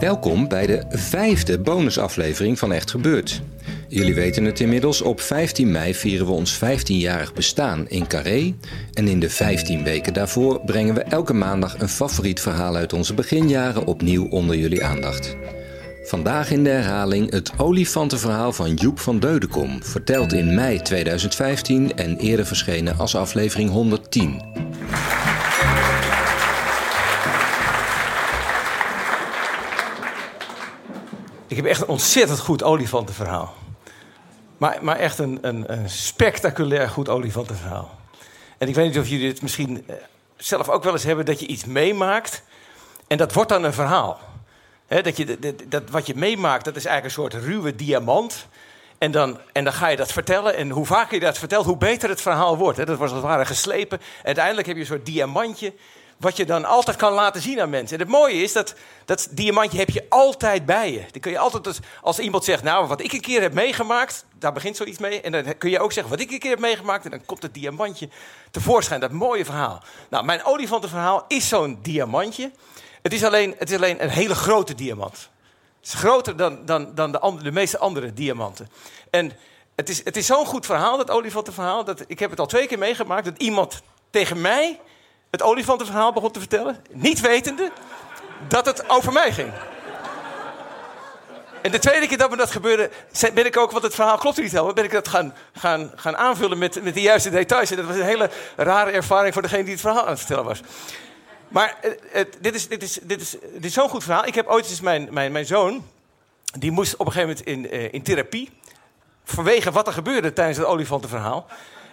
Welkom bij de vijfde bonusaflevering van Echt Gebeurd. Jullie weten het inmiddels, op 15 mei vieren we ons 15-jarig bestaan in Carré. En in de 15 weken daarvoor brengen we elke maandag een favoriet verhaal uit onze beginjaren opnieuw onder jullie aandacht. Vandaag in de herhaling het olifantenverhaal van Joep van Deudekom, verteld in mei 2015 en eerder verschenen als aflevering 110. Ik heb echt een ontzettend goed olifantenverhaal. Maar, maar echt een, een, een spectaculair goed olifantenverhaal. En ik weet niet of jullie het misschien eh, zelf ook wel eens hebben... dat je iets meemaakt en dat wordt dan een verhaal. Dat, je, dat, dat, wat je meemaakt, dat is eigenlijk een soort ruwe diamant... En dan, en dan ga je dat vertellen. En hoe vaker je dat vertelt, hoe beter het verhaal wordt. Dat was als het ware geslepen. En uiteindelijk heb je een soort diamantje wat je dan altijd kan laten zien aan mensen. En het mooie is dat dat diamantje heb je altijd bij je. Dan kun je altijd, als, iemand zegt, nou, wat ik een keer heb meegemaakt, daar begint zoiets mee. En dan kun je ook zeggen, wat ik een keer heb meegemaakt, en dan komt het diamantje tevoorschijn. Dat mooie verhaal. Nou, mijn olifantenverhaal is zo'n diamantje. Het is, alleen, het is alleen een hele grote diamant. Het is groter dan, dan, dan de, de meeste andere diamanten. En het is, het is zo'n goed verhaal, dat olifantenverhaal, dat ik heb het al twee keer meegemaakt, dat iemand tegen mij het olifantenverhaal begon te vertellen. Niet wetende dat het over mij ging. En de tweede keer dat me dat gebeurde, ben ik ook, want het verhaal klopt niet helemaal, ben ik dat gaan, gaan, gaan aanvullen met, met de juiste details. En dat was een hele rare ervaring voor degene die het verhaal aan het vertellen was. Maar het, dit is, dit is, dit is, dit is zo'n goed verhaal. Ik heb ooit eens mijn, mijn, mijn zoon, die moest op een gegeven moment in, uh, in therapie. Vanwege wat er gebeurde tijdens het olifantenverhaal.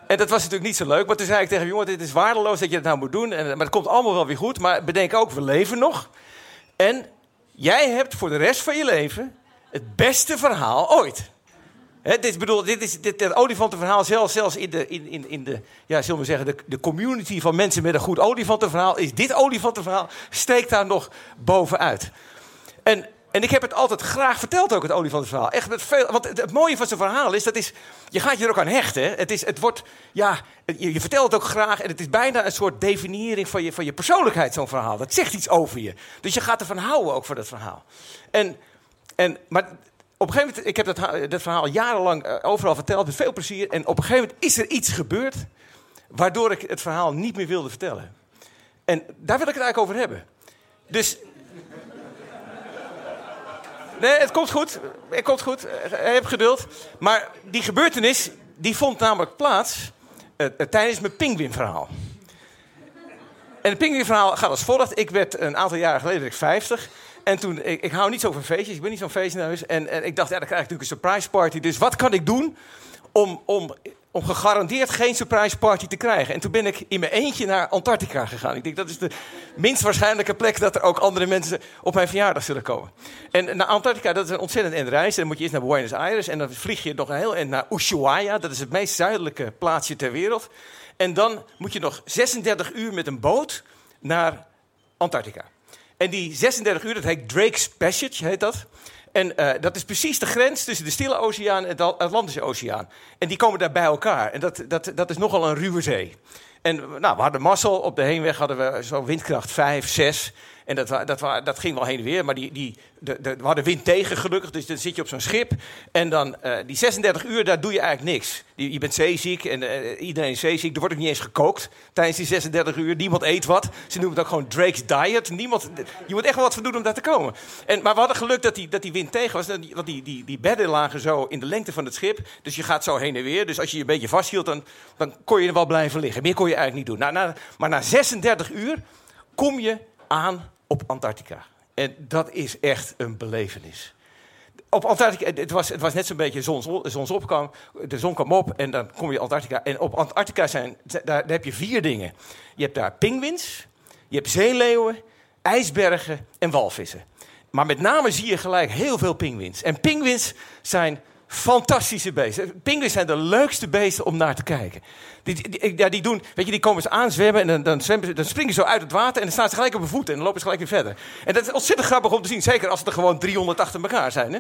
En dat was natuurlijk niet zo leuk. Maar toen zei ik tegen jongen, dit is waardeloos dat je het nou moet doen. En, maar het komt allemaal wel weer goed. Maar bedenk ook, we leven nog. En jij hebt voor de rest van je leven het beste verhaal ooit. Dit, bedoel, dit is dit, het olifantenverhaal, zelfs, zelfs in, de, in, in, in de, ja, zullen we zeggen, de, de community van mensen met een goed olifantenverhaal, is dit olifantenverhaal, steekt daar nog bovenuit. En en ik heb het altijd graag verteld, ook het olifantenverhaal. Echt met veel. Want het, mooie van zijn verhaal is dat is. Je gaat je er ook aan hechten. Het, is, het wordt. Ja, je, vertelt het ook graag. En het is bijna een soort definiëring van je, van je persoonlijkheid, zo'n verhaal. Dat zegt iets over je. Dus je gaat ervan houden ook voor dat verhaal. En, en, maar op een gegeven moment. Ik heb dat, dat verhaal jarenlang eh, overal verteld met veel plezier. En op een gegeven moment is er iets gebeurd. waardoor ik het verhaal niet meer wilde vertellen. En daar wil ik het eigenlijk over hebben. Dus Nee, het komt goed. Het komt goed. Heb geduld. Maar die gebeurtenis die vond namelijk plaats uh, tijdens mijn pinguïnverhaal. En het pinguïnverhaal gaat als volgt. Ik werd een aantal jaren geleden ik 50. En toen, ik, ik hou niet zo van feestjes, ik ben niet zo'n feestneus. En, en ik dacht, ja, dan krijg ik natuurlijk een surprise party. Dus wat kan ik doen om, om om gegarandeerd geen surprise party te krijgen. En toen ben ik in mijn eentje naar Antarctica gegaan. Ik denk dat is de minst waarschijnlijke plek dat er ook andere mensen op mijn verjaardag zullen komen. En naar Antarctica, dat is een ontzettend end reis. Dan moet je eerst naar Buenos Aires en dan vlieg je nog een heel eind naar Ushuaia. Dat is het meest zuidelijke plaatsje ter wereld. En dan moet je nog 36 uur met een boot naar Antarctica. En die 36 uur, dat heet Drake's Passage, heet dat. En uh, dat is precies de grens tussen de Stille Oceaan en de Atlantische Oceaan. En die komen daar bij elkaar. En dat, dat, dat is nogal een ruwe zee. En nou, we hadden mazzel. Op de heenweg hadden we zo windkracht 5, 6. En dat, dat, dat ging wel heen en weer. Maar die, die, de, de, we hadden wind tegen gelukkig. Dus dan zit je op zo'n schip. En dan uh, die 36 uur, daar doe je eigenlijk niks. Je, je bent zeeziek en uh, iedereen is zeeziek. Er wordt ook niet eens gekookt tijdens die 36 uur. Niemand eet wat. Ze noemen het ook gewoon Drake's Diet. Niemand, je moet echt wel wat voor doen om daar te komen. En, maar we hadden geluk dat die, dat die wind tegen was. Want die, die, die bedden lagen zo in de lengte van het schip. Dus je gaat zo heen en weer. Dus als je je een beetje vasthield, dan, dan kon je er wel blijven liggen. Meer kon je eigenlijk niet doen. Nou, maar na 36 uur kom je aan op Antarctica. En dat is echt een belevenis. op Antarctica, het was, het was net zo'n beetje zons. De zon kwam op en dan kom je Antarctica. En op Antarctica zijn, daar, daar heb je vier dingen. Je hebt daar pinguïns, je hebt zeeleeuwen, ijsbergen en walvissen. Maar met name zie je gelijk heel veel pinguïns. En pinguïns zijn fantastische beesten. Pinguïns zijn de leukste beesten om naar te kijken. Die, ja, die, doen, weet je, die komen ze aanzwemmen en dan, dan, zwemmen dan springen ze zo uit het water en dan staan ze gelijk op hun voeten en dan lopen ze gelijk weer verder. En dat is ontzettend grappig om te zien, zeker als het er gewoon 300 achter elkaar zijn. Hè?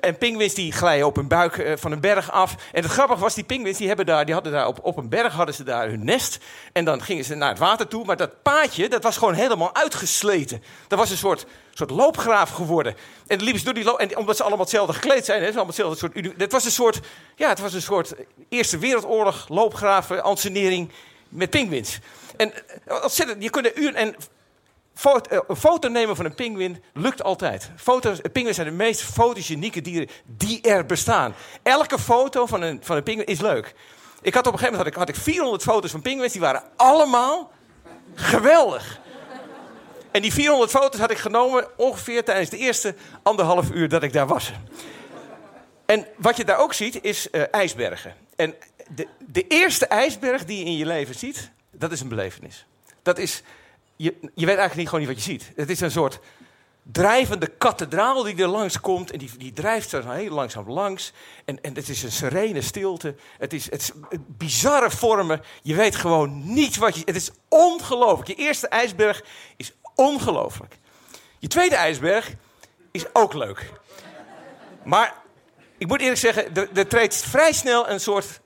En pinguïns die glijden op hun buik uh, van een berg af. En het grappige was, die pinguïns die, hebben daar, die hadden daar op, op een berg hadden ze daar hun nest. En dan gingen ze naar het water toe, maar dat paadje dat was gewoon helemaal uitgesleten. Dat was een soort soort loopgraaf geworden. En ze door die loop... En omdat ze allemaal hetzelfde gekleed zijn, hè, allemaal hetzelfde soort... Het was een soort, ja, het was een soort Eerste Wereldoorlog loopgraven, ansenering met pinguïns. En eh, ontzettend, je kunt uren... En foto, eh, een foto nemen van een pinguïn lukt altijd. Foto's, pinguïns zijn de meest fotogenieke dieren die er bestaan. Elke foto van een, van een pinguïn is leuk. Ik had op een gegeven moment had ik, had ik 400 foto's van pinguïns, die waren allemaal geweldig. En die 400 foto's had ik genomen ongeveer tijdens de eerste anderhalf uur dat ik daar was. En wat je daar ook ziet, is uh, ijsbergen. En de, de eerste ijsberg die je in je leven ziet, dat is een belevenis. Dat is, je, je weet eigenlijk niet, gewoon niet wat je ziet. Het is een soort drijvende kathedraal die er langs komt. En die, die drijft er heel langzaam langs. En, en het is een serene stilte. Het is, het bizarre vormen. Je weet gewoon niet wat je... Het is ongelooflijk. Je eerste ijsberg is Ongelooflijk. Je tweede ijsberg is ook leuk. Maar ik moet eerlijk zeggen, er, treedt vrij snel een soort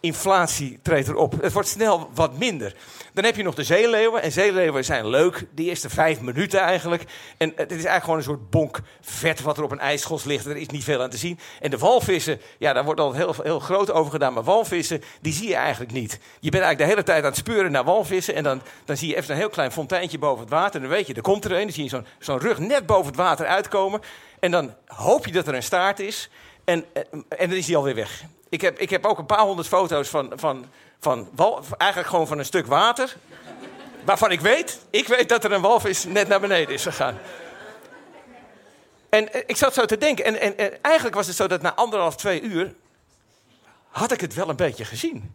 ijsberginflatie treedt erop. Het wordt snel wat minder. Dan heb je nog de zeeleeuwen. En zeeleeuwen zijn leuk, de eerste vijf minuten eigenlijk. En het is eigenlijk gewoon een soort bonk vet wat er op een ijsschos ligt. Er is niet veel aan te zien. En de walvissen, ja, daar wordt al heel, heel groot over gedaan. Maar walvissen, die zie je eigenlijk niet. Je bent eigenlijk de hele tijd aan het speuren naar walvissen. En dan, dan zie je even een heel klein fonteintje boven het water. En dan weet je, er komt er een. Dan zie je zo'n rug net boven het water uitkomen. En dan hoop je dat er een staart is. En, en, en dan is hij alweer weg. Ik heb, ik heb ook een paar honderd foto's van, van, van wal, eigenlijk gewoon van een stuk water. Waarvan ik weet, ik weet dat er een walvis net naar beneden is gegaan. En eh, ik zat zo te denken. En, en, en, eigenlijk was het zo dat na anderhalf, twee uur. had ik het wel een beetje gezien.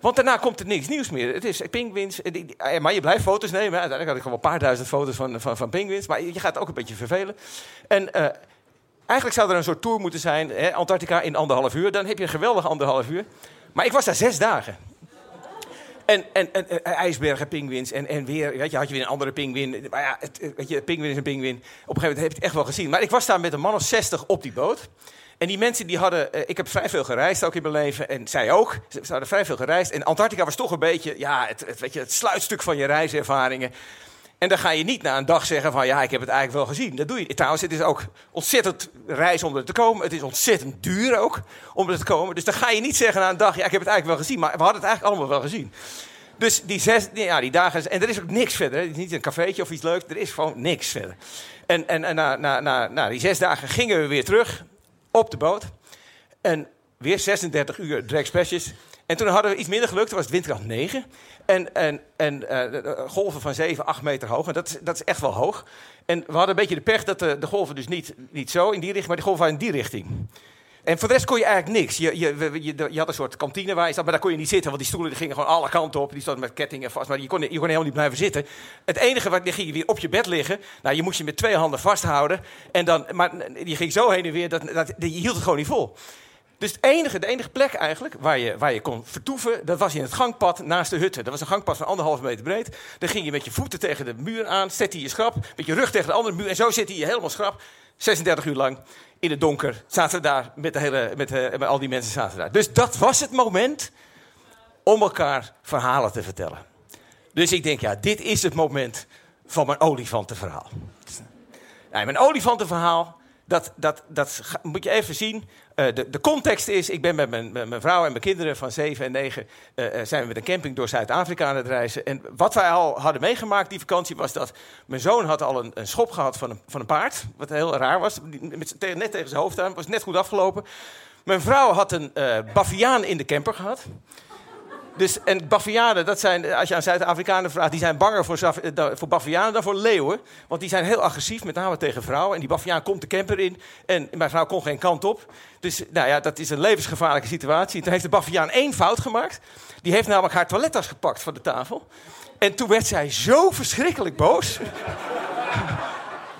Want daarna komt er niks nieuws meer. Het is pinguïns. Eh, maar je blijft foto's nemen. Uiteindelijk had ik gewoon een paar duizend foto's van, van, van. Maar je gaat ook een beetje vervelen. En Eigenlijk zou er een soort tour moeten zijn, hè, Antarctica in anderhalf uur. Dan heb je een geweldige anderhalf uur. Maar ik was daar zes dagen. En, en, en, ijsbergen, pinguïns en, en weer, weet je, had je weer een andere pinguïn. Maar ja, het, weet je, is een pinguïn. Op een gegeven moment heb je het echt wel gezien. Maar ik was daar met een man of zestig op die boot. En die mensen die hadden, eh, ik heb vrij veel gereisd ook in mijn leven. En zij ook. Ze hadden vrij veel gereisd. En Antarctica was toch een beetje, ja, het, het, weet je, het sluitstuk van je reiservaringen. En dan ga je niet na een dag zeggen van ja, ik heb het eigenlijk wel gezien. Dat doe je. Trouwens, het is ook ontzettend reis om er te komen. Het is ontzettend duur ook om er te komen. Dus dan ga je niet zeggen na een dag, ja, ik heb het eigenlijk wel gezien. Maar we hadden het eigenlijk allemaal wel gezien. Dus die, zes, ja, die dagen, en er is ook niks verder. Het is niet een cafeetje of iets leuks, er is gewoon niks verder. En, en, en na, na, na, na die zes dagen gingen we weer terug op de boot. En weer 36 uur dragspesjes. En toen hadden we iets minder geluk, toen was het windkracht 9. En, en, en uh, golven van 7, 8 meter hoog. En dat is, dat is echt wel hoog. En we hadden een beetje de pech dat de, de golven dus niet, niet zo in die richting, maar die golven in die richting. En voor de rest kon je eigenlijk niks. Je, je, je, je had een soort kantine waar je zat, maar daar kon je niet zitten. Want die stoelen die gingen gewoon alle kanten op. Die stonden met kettingen vast. Maar je kon, je kon helemaal niet blijven zitten. Het enige, wat, ging je weer op je bed liggen. Nou, je moest je met twee handen vasthouden. En dan, maar je ging zo heen en weer, dat, dat, je hield het gewoon niet vol. Dus enige, de enige plek eigenlijk waar je, waar je kon vertoeven, dat was in het gangpad naast de hutten. Dat was een gangpad van anderhalve meter breed. Dan ging je met je voeten tegen de muur aan, zette je schrap, met je rug tegen de andere muur. En zo zit je helemaal schrap. 36 uur lang in het donker zaten daar met, de hele, met, met al die mensen zaten daar. Dus dat was het moment om elkaar verhalen te vertellen. Dus ik denk, ja, dit is het moment van mijn olifantenverhaal. Mijn olifantenverhaal, dat, dat, dat moet je even zien. Uh, de, de, context is, ik ben met mijn, mijn, vrouw en mijn kinderen van 7 en 9... Uh, zijn we met een camping door Zuid-Afrika aan het reizen. En wat wij al hadden meegemaakt die vakantie was dat... mijn zoon had al een, een schop gehad van een, van een paard. Wat heel raar was. Met, net tegen zijn hoofd aan. was net goed afgelopen. Mijn vrouw had een baviaan in de camper gehad. Dus, en bavianen, dat zijn, als je aan Zuid-Afrikanen vraagt, die zijn banger voor, eh, voor bavianen dan voor leeuwen. Want die zijn heel agressief, met name tegen vrouwen. En die baviaan komt de camper in en mijn vrouw kon geen kant op. Dus nou ja, dat is een levensgevaarlijke situatie. En toen heeft de baviaan één fout gemaakt. Die heeft namelijk haar toilettas gepakt van de tafel. En toen werd zij zo verschrikkelijk boos...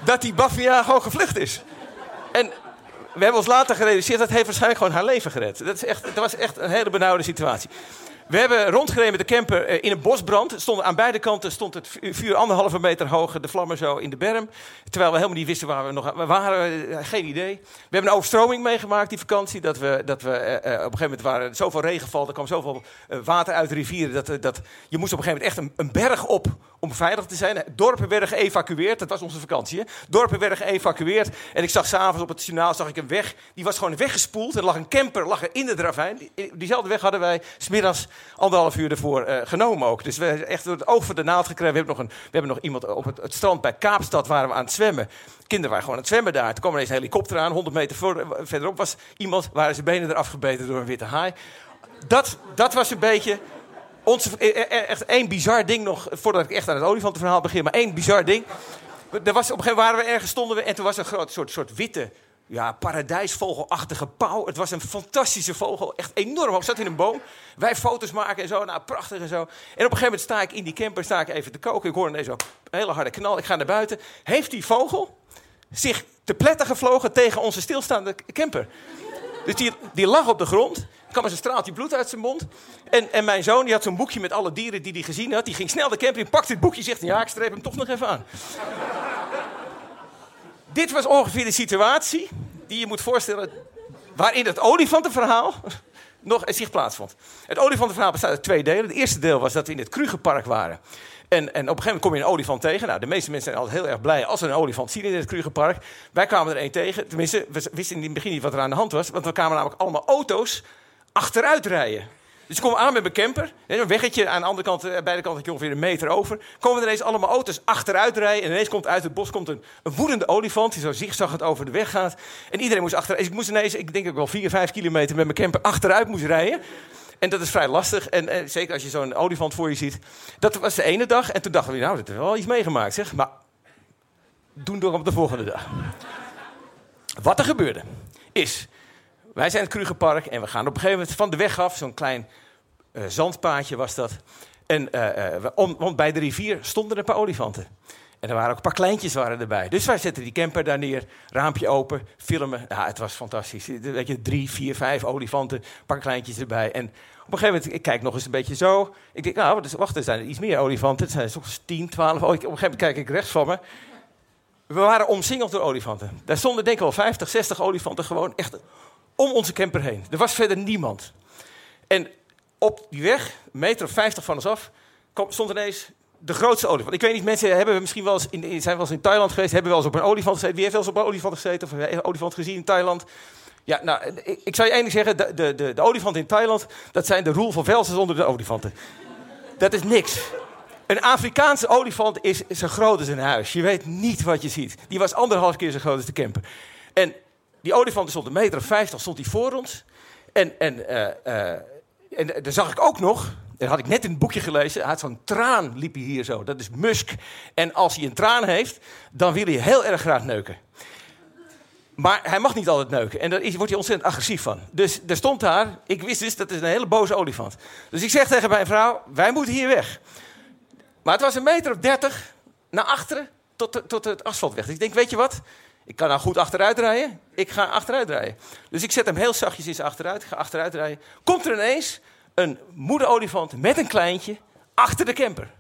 dat die baviaan gewoon gevlucht is. En we hebben ons later gerealiseerd, dat heeft waarschijnlijk gewoon haar leven gered. Dat, is echt, dat was echt een hele benauwde situatie. We hebben rondgereden met de camper eh, in een bosbrand. Stonden, aan beide kanten stond het vu- vuur anderhalve meter hoog, de vlammen zo in de berm. Terwijl we helemaal niet wisten waar we nog we waren. eh, Geen idee. We hebben een overstroming meegemaakt die vakantie. Dat we, dat we eh, op een gegeven moment waren zoveel regenval, er kwam zoveel water uit de rivieren. Dat, dat, je moest op een gegeven moment echt een, een berg op om veilig te zijn. Dorpen werden geëvacueerd. Dat was onze vakantie. Hè? Dorpen werden geëvacueerd. En ik zag s'avonds op het journaal zag ik een weg. Die was gewoon weggespoeld. Er lag een camper lag er in de. Die- Diezelfde weg hadden wij smiddags anderhalf uur ervoor eh, genomen ook. Dus we hebben echt door het oog voor de naald gekregen. We hebben nog, een, we hebben nog iemand op het, strand bij Kaapstad waren we aan het zwemmen. Kinderen waren gewoon aan het zwemmen daar. Toen kwam ineens een helikopter aan. 100 meter voor, verderop was iemand. Waren zijn benen eraf gebeten door een witte haai. Dat, dat was een beetje onze, eh, eh, echt één bizar ding nog, voordat ik echt aan het olifantenverhaal begin, maar één bizar ding. Er was, op een gegeven moment waren we ergens, stonden we, en toen was een groot soort, soort witte, ja, paradijsvogelachtige pauw. Het was een fantastische vogel, echt enorm hoog, zat in een boom. Wij foto's maken en zo, nou, prachtig en zo. En op een gegeven moment sta ik in die camper, sta ik even te koken. Ik hoor ineens een hele harde knal, ik ga naar buiten. Heeft die vogel zich te pletten gevlogen tegen onze stilstaande camper? Dus die, die lag op de grond. Kwam eens een straaltje bloed uit zijn mond. En, en mijn zoon die had zo'n boekje met alle dieren die hij gezien had. Die ging snel de camper in, pakte het boekje zegt... ja, ik streep hem toch nog even aan. Dit was ongeveer de situatie die je moet voorstellen... waarin het olifantenverhaal nog zich plaatsvond. Het olifantenverhaal bestaat uit twee delen. Het eerste deel was dat we in het Krugerpark waren. En, en op een gegeven moment kom je een olifant tegen. Nou, de meeste mensen zijn altijd heel erg blij als ze een olifant zien in het Krugerpark. Wij kwamen er één tegen. Tenminste, we wisten in het begin niet wat er aan de hand was. Want we kwamen namelijk allemaal auto's achteruit rijden. Dus ik kom aan met mijn camper. Een weggetje aan de andere kant, eh, beide kanten had je ongeveer een meter over. Komen er ineens allemaal auto's achteruit rijden. En ineens komt uit het bos komt een, woedende olifant. Die zo zigzaggend over de weg gaat. En iedereen moest achteruit. Ik moest ineens, ik denk ik wel 4, 5 kilometer met mijn camper achteruit moest rijden. En dat is vrij lastig. En, en zeker als je zo'n olifant voor je ziet. Dat was de ene dag. En toen dachten we, nou, dat hebben we wel iets meegemaakt, zeg. Maar doen door op de volgende dag. Wat er gebeurde, is... Wij zijn het Krugerpark en we gaan op een gegeven moment van de weg af. Zo'n klein eh, zandpaadje was dat. En eh, eh, om, want bij de rivier stonden er een paar olifanten. En er waren ook een paar kleintjes waren erbij. Dus wij zetten die camper daar neer, raampje open, filmen. Ja, het was fantastisch. Weet je, drie, vier, vijf olifanten, een paar kleintjes erbij. En op een gegeven moment, ik kijk nog eens een beetje zo. Ik denk, nou, wacht, er zijn er iets meer olifanten. Het zijn soms 10, 12. Oh, op een gegeven moment kijk ik rechts van me. We waren omsingeld door olifanten. Daar stonden denk ik wel 50, 60 olifanten gewoon echt om onze camper heen. Er was verder niemand. En op die weg, een meter of 50 van ons af, stond ineens de grootste olifant. Ik weet niet, mensen hebben misschien wel eens in, zijn wel eens in Thailand geweest, hebben wel eens op een olifant gezeten. Wie heeft wel eens op een olifant gezeten of een olifant gezien in Thailand? Ja, nou, ik, ik zou je ding zeggen, de, de, de, de olifant in Thailand, dat zijn de roel van Velsers onder de olifanten. Dat is niks. Een Afrikaanse olifant is zo groot als een huis. Je weet niet wat je ziet. Die was anderhalf keer zo groot als de camper. En die olifant stond een meter of vijftig, stond hij voor ons. En, en, eh, eh, en eh, daar zag ik ook nog, dat had ik net in het boekje gelezen, hij had zo'n traan, liep hij hier zo. Dat is musk. En als hij een traan heeft, dan wil hij heel erg graag neuken. Maar hij mag niet altijd neuken. En daar wordt hij ontzettend agressief van. Dus er stond daar, ik wist dus, dat is een hele boze olifant. Dus ik zeg tegen mijn vrouw, wij moeten hier weg. Maar het was een meter of dertig naar achteren tot, tot het asfaltweg. Dus ik denk, weet je wat? Ik kan nou goed achteruit rijden. Ik ga achteruit rijden. Dus ik zet hem heel zachtjes zijn achteruit. Ga achteruit rijden. Komt er ineens een moederolifant met een kleintje achter de camper.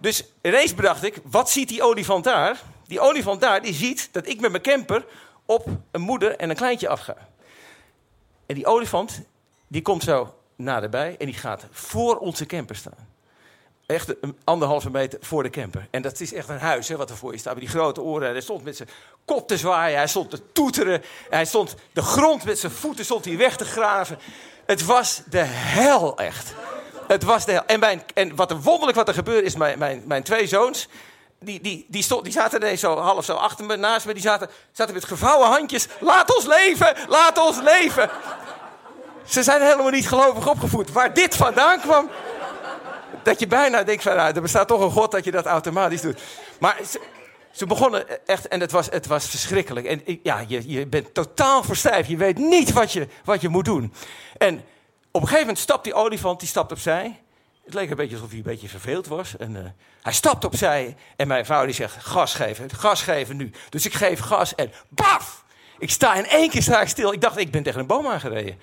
Dus ineens bedacht ik, wat ziet die olifant daar? Die olifant daar, die ziet dat ik met mijn camper op een moeder en een kleintje afga. En die olifant, die komt zo naderbij en die gaat voor onze camper staan. Echt een anderhalve meter voor de camper. En dat is echt een huis hè, wat er voor je staat. Met die grote oren. Hij stond met zijn kop te zwaaien. Hij stond te toeteren. Hij stond de grond met zijn voeten stond hij weg te graven. Het was de hel echt. Het was de hel. En, en wat er wonderlijk wat er gebeurde is, mijn, mijn, mijn twee zoons... Die, die, die, stond, die zaten ineens zo half zo achter me, naast me. Die zaten, zaten met gevouwen handjes. Laat ons leven! Laat ons leven! Ze zijn helemaal niet gelovig opgevoed. Waar dit vandaan kwam. Dat je bijna denkt van, nou, er bestaat toch een God dat je dat automatisch doet. Maar ze, begonnen echt, en het was, het was verschrikkelijk. En ja, je, je bent totaal verstijfd. Je weet niet wat je, wat je moet doen. En op een gegeven moment stapt die olifant, die stapt opzij. Het leek een beetje alsof hij een beetje verveeld was. En, uh, hij stapt opzij en mijn vrouw die zegt, gas geven, gas geven nu. Dus ik geef gas en baf! Ik sta in één keer sta ik stil. Ik dacht, ik ben tegen een boom aangereden.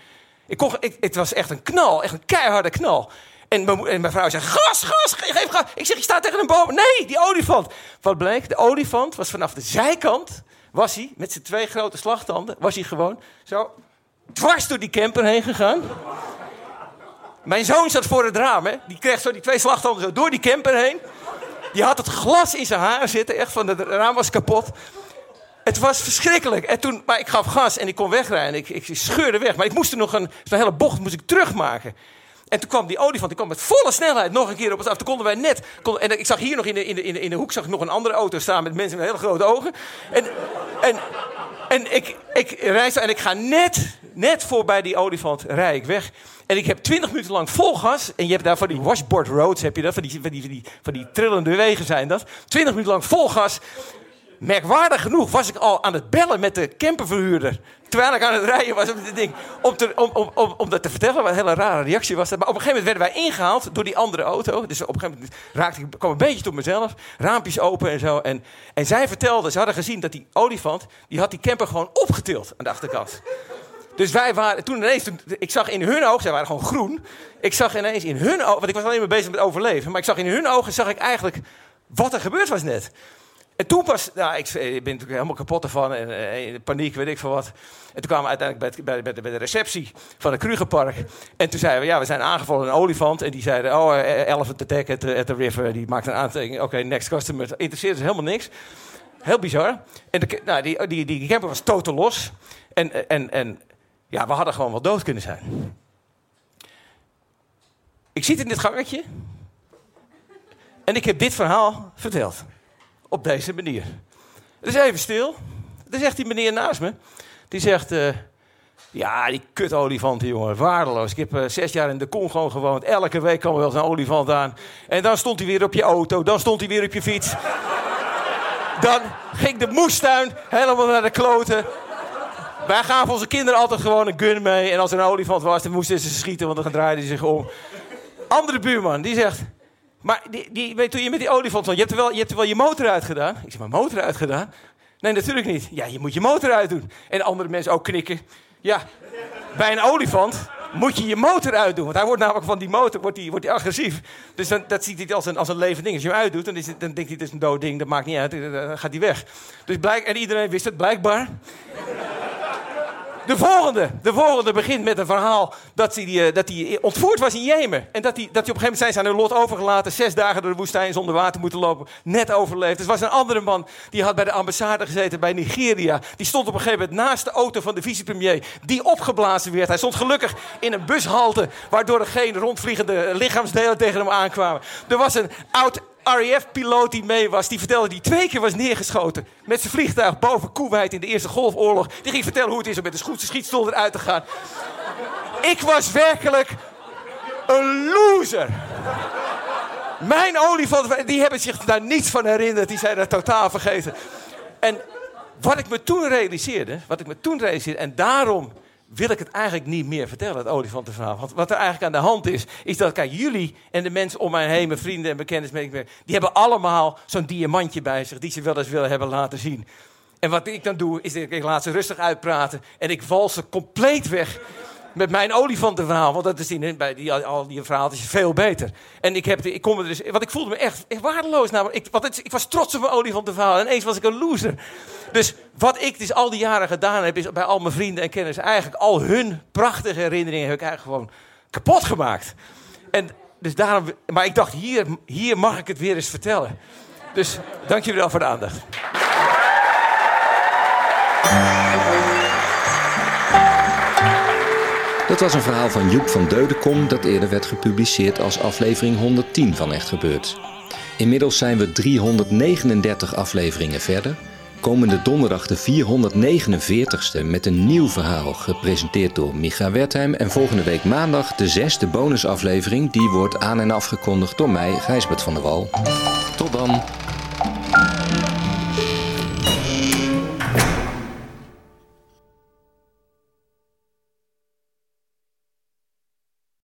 Ik kon, ik, het was echt een knal, echt een keiharde knal. En mijn, vrouw zegt, gas, gas, geef gas. Ik zeg, je staat tegen een boom. Nee, die olifant. Wat bleek? De olifant was vanaf de zijkant, was hij, met zijn twee grote slagtanden, was hij gewoon zo dwars door die camper heen gegaan. Mijn zoon zat voor het raam, hè. Die kreeg zo die twee slagtanden zo door die camper heen. Die had het glas in zijn haar zitten, echt van het raam was kapot. Het was verschrikkelijk. En toen, maar ik gaf gas en ik kon wegrijden. Ik, ik scheurde weg. Maar ik moest er nog een, een hele bocht moest ik terugmaken. En toen kwam die olifant, die kwam met volle snelheid nog een keer op ons af. Toen konden wij net... en ik zag hier nog in de, in, in, in de hoek zag ik nog een andere auto staan met mensen met hele grote ogen. En, en, en ik, ik reis en ik ga net, net voorbij die olifant, rij ik weg. En ik heb twintig minuten lang vol gas. En je hebt daar van die washboard roads, heb je dat? Van die, van die, van die trillende wegen zijn dat. Twintig minuten lang vol gas. Merkwaardig genoeg was ik al aan het bellen met de camperverhuurder. Terwijl ik aan het rijden was op dit ding. Om, om, om, om, dat te vertellen, wat een hele rare reactie was. Dat. Maar op een gegeven moment werden wij ingehaald door die andere auto. Dus op een gegeven moment raakte ik, kwam een beetje tot mezelf. Raampjes open en zo. En, en zij vertelde, ze hadden gezien dat die olifant, die had die camper gewoon opgetild aan de achterkant. Dus wij waren, toen ineens, ik zag in hun ogen, zij waren gewoon groen. Ik zag ineens in hun ogen, want ik was alleen maar bezig met overleven. Maar ik zag in hun ogen, zag ik eigenlijk wat er gebeurd was net. En toen pas, nou, ik, ik ben natuurlijk helemaal kapot ervan en, eh, paniek, weet ik veel wat. En toen kwamen we uiteindelijk bij, bij, bij, de receptie van het Krugerpark. En toen zeiden we, ja, we zijn aangevallen een olifant. En die zeiden, oh, uh, elephant attack at the, at the river. Die maakte een aantekening, oké, next customer. Interesseert dus helemaal niks. Heel bizar. En de, nou, die, die, die camper was totaal los. En, en, en ja, we hadden gewoon wel dood kunnen zijn. Ik zit in dit gangetje. En ik heb dit verhaal verteld op deze manier. Het is even stil. Dan zegt die meneer naast me. Die zegt... Uh, ja, die kutolifanten, jongen. Waardeloos. Ik heb uh, zes jaar in de Congo gewoond. Elke week kwam er wel een olifant aan. En dan stond hij weer op je auto. Dan stond hij weer op je fiets. dan ging de moestuin helemaal naar de kloten. Wij gaven onze kinderen altijd gewoon een gun mee. En als er een olifant was, dan moesten ze schieten, want dan draaide hij zich om. Andere buurman, die zegt... Maar die, die, weet, toen je met die olifant stond, je hebt, er wel, je hebt er wel je motor uitgedaan. Ik zeg, maar motor uitgedaan? Nee, natuurlijk niet. Ja, je moet je motor uitdoen. En andere mensen ook knikken. Ja, bij een olifant moet je je motor uitdoen. Want hij wordt namelijk van die motor wordt die, wordt die agressief. Dus dan, dat ziet hij als een, als een levend ding. Als je hem uitdoet, dan, is het, dan denkt hij het is een dood ding. Dat maakt niet uit. Dan gaat hij weg. Dus blijk, en iedereen wist het blijkbaar. De volgende, de volgende begint met een verhaal dat hij, eh, dat hij ontvoerd was in Jemen. En dat hij, dat hij op een gegeven moment zijn zijn lot overgelaten. Zes dagen door de woestijn zonder water moeten lopen. Net overleefd. Er was een andere man die had bij de ambassade gezeten bij Nigeria. Die stond op een gegeven moment naast de auto van de vicepremier. Die opgeblazen werd. Hij stond gelukkig in een bushalte. Waardoor er geen rondvliegende lichaamsdelen tegen hem aankwamen. Er was een oud RAF-piloot die mee was, die vertelde die twee keer was neergeschoten. Met zijn vliegtuig boven Kuwait in de Eerste Golfoorlog. Die ging vertellen hoe het is om met een goede schietstoel eruit te gaan. Ik was werkelijk een loser. Mijn olifant, die hebben zich daar niets van herinnerd. Die zijn dat totaal vergeten. En wat ik me toen realiseerde, wat ik me toen realiseerde, en daarom wil ik het eigenlijk niet meer vertellen, het olifantenverhaal. Want wat er eigenlijk aan de hand is, is dat, kijk, jullie en de mensen om mij heen, mijn vrienden en bekenden, die hebben allemaal zo'n diamantje bij zich, die ze wel eens willen hebben laten zien. En wat ik dan doe, is dat ik laat ze rustig uitpraten en ik val ze compleet weg met mijn olifantenverhaal. Want dat is in, bij die, al die verhaaltjes veel beter. En ik, heb, ik kom er dus, want ik voelde me echt, echt waardeloos. Namelijk, ik, want het, ik was trots op mijn olifantenverhaal en ineens was ik een loser. Dus wat ik dus al die jaren gedaan heb, is bij al mijn vrienden en kennissen eigenlijk al hun prachtige herinneringen heb ik eigenlijk gewoon kapot gemaakt. En dus daarom, maar ik dacht, hier, hier mag ik het weer eens vertellen. Dus dank jullie wel voor de aandacht. Dat was een verhaal van Joep van Deudekom dat eerder werd gepubliceerd als aflevering 110 van Echt Gebeurd. Inmiddels zijn we 339 afleveringen verder Komende donderdag de 449ste met een nieuw verhaal, gepresenteerd door Micha Wertheim. En volgende week maandag de zesde bonusaflevering, die wordt aan en afgekondigd door mij, Gijsbert van der Wal. Tot dan!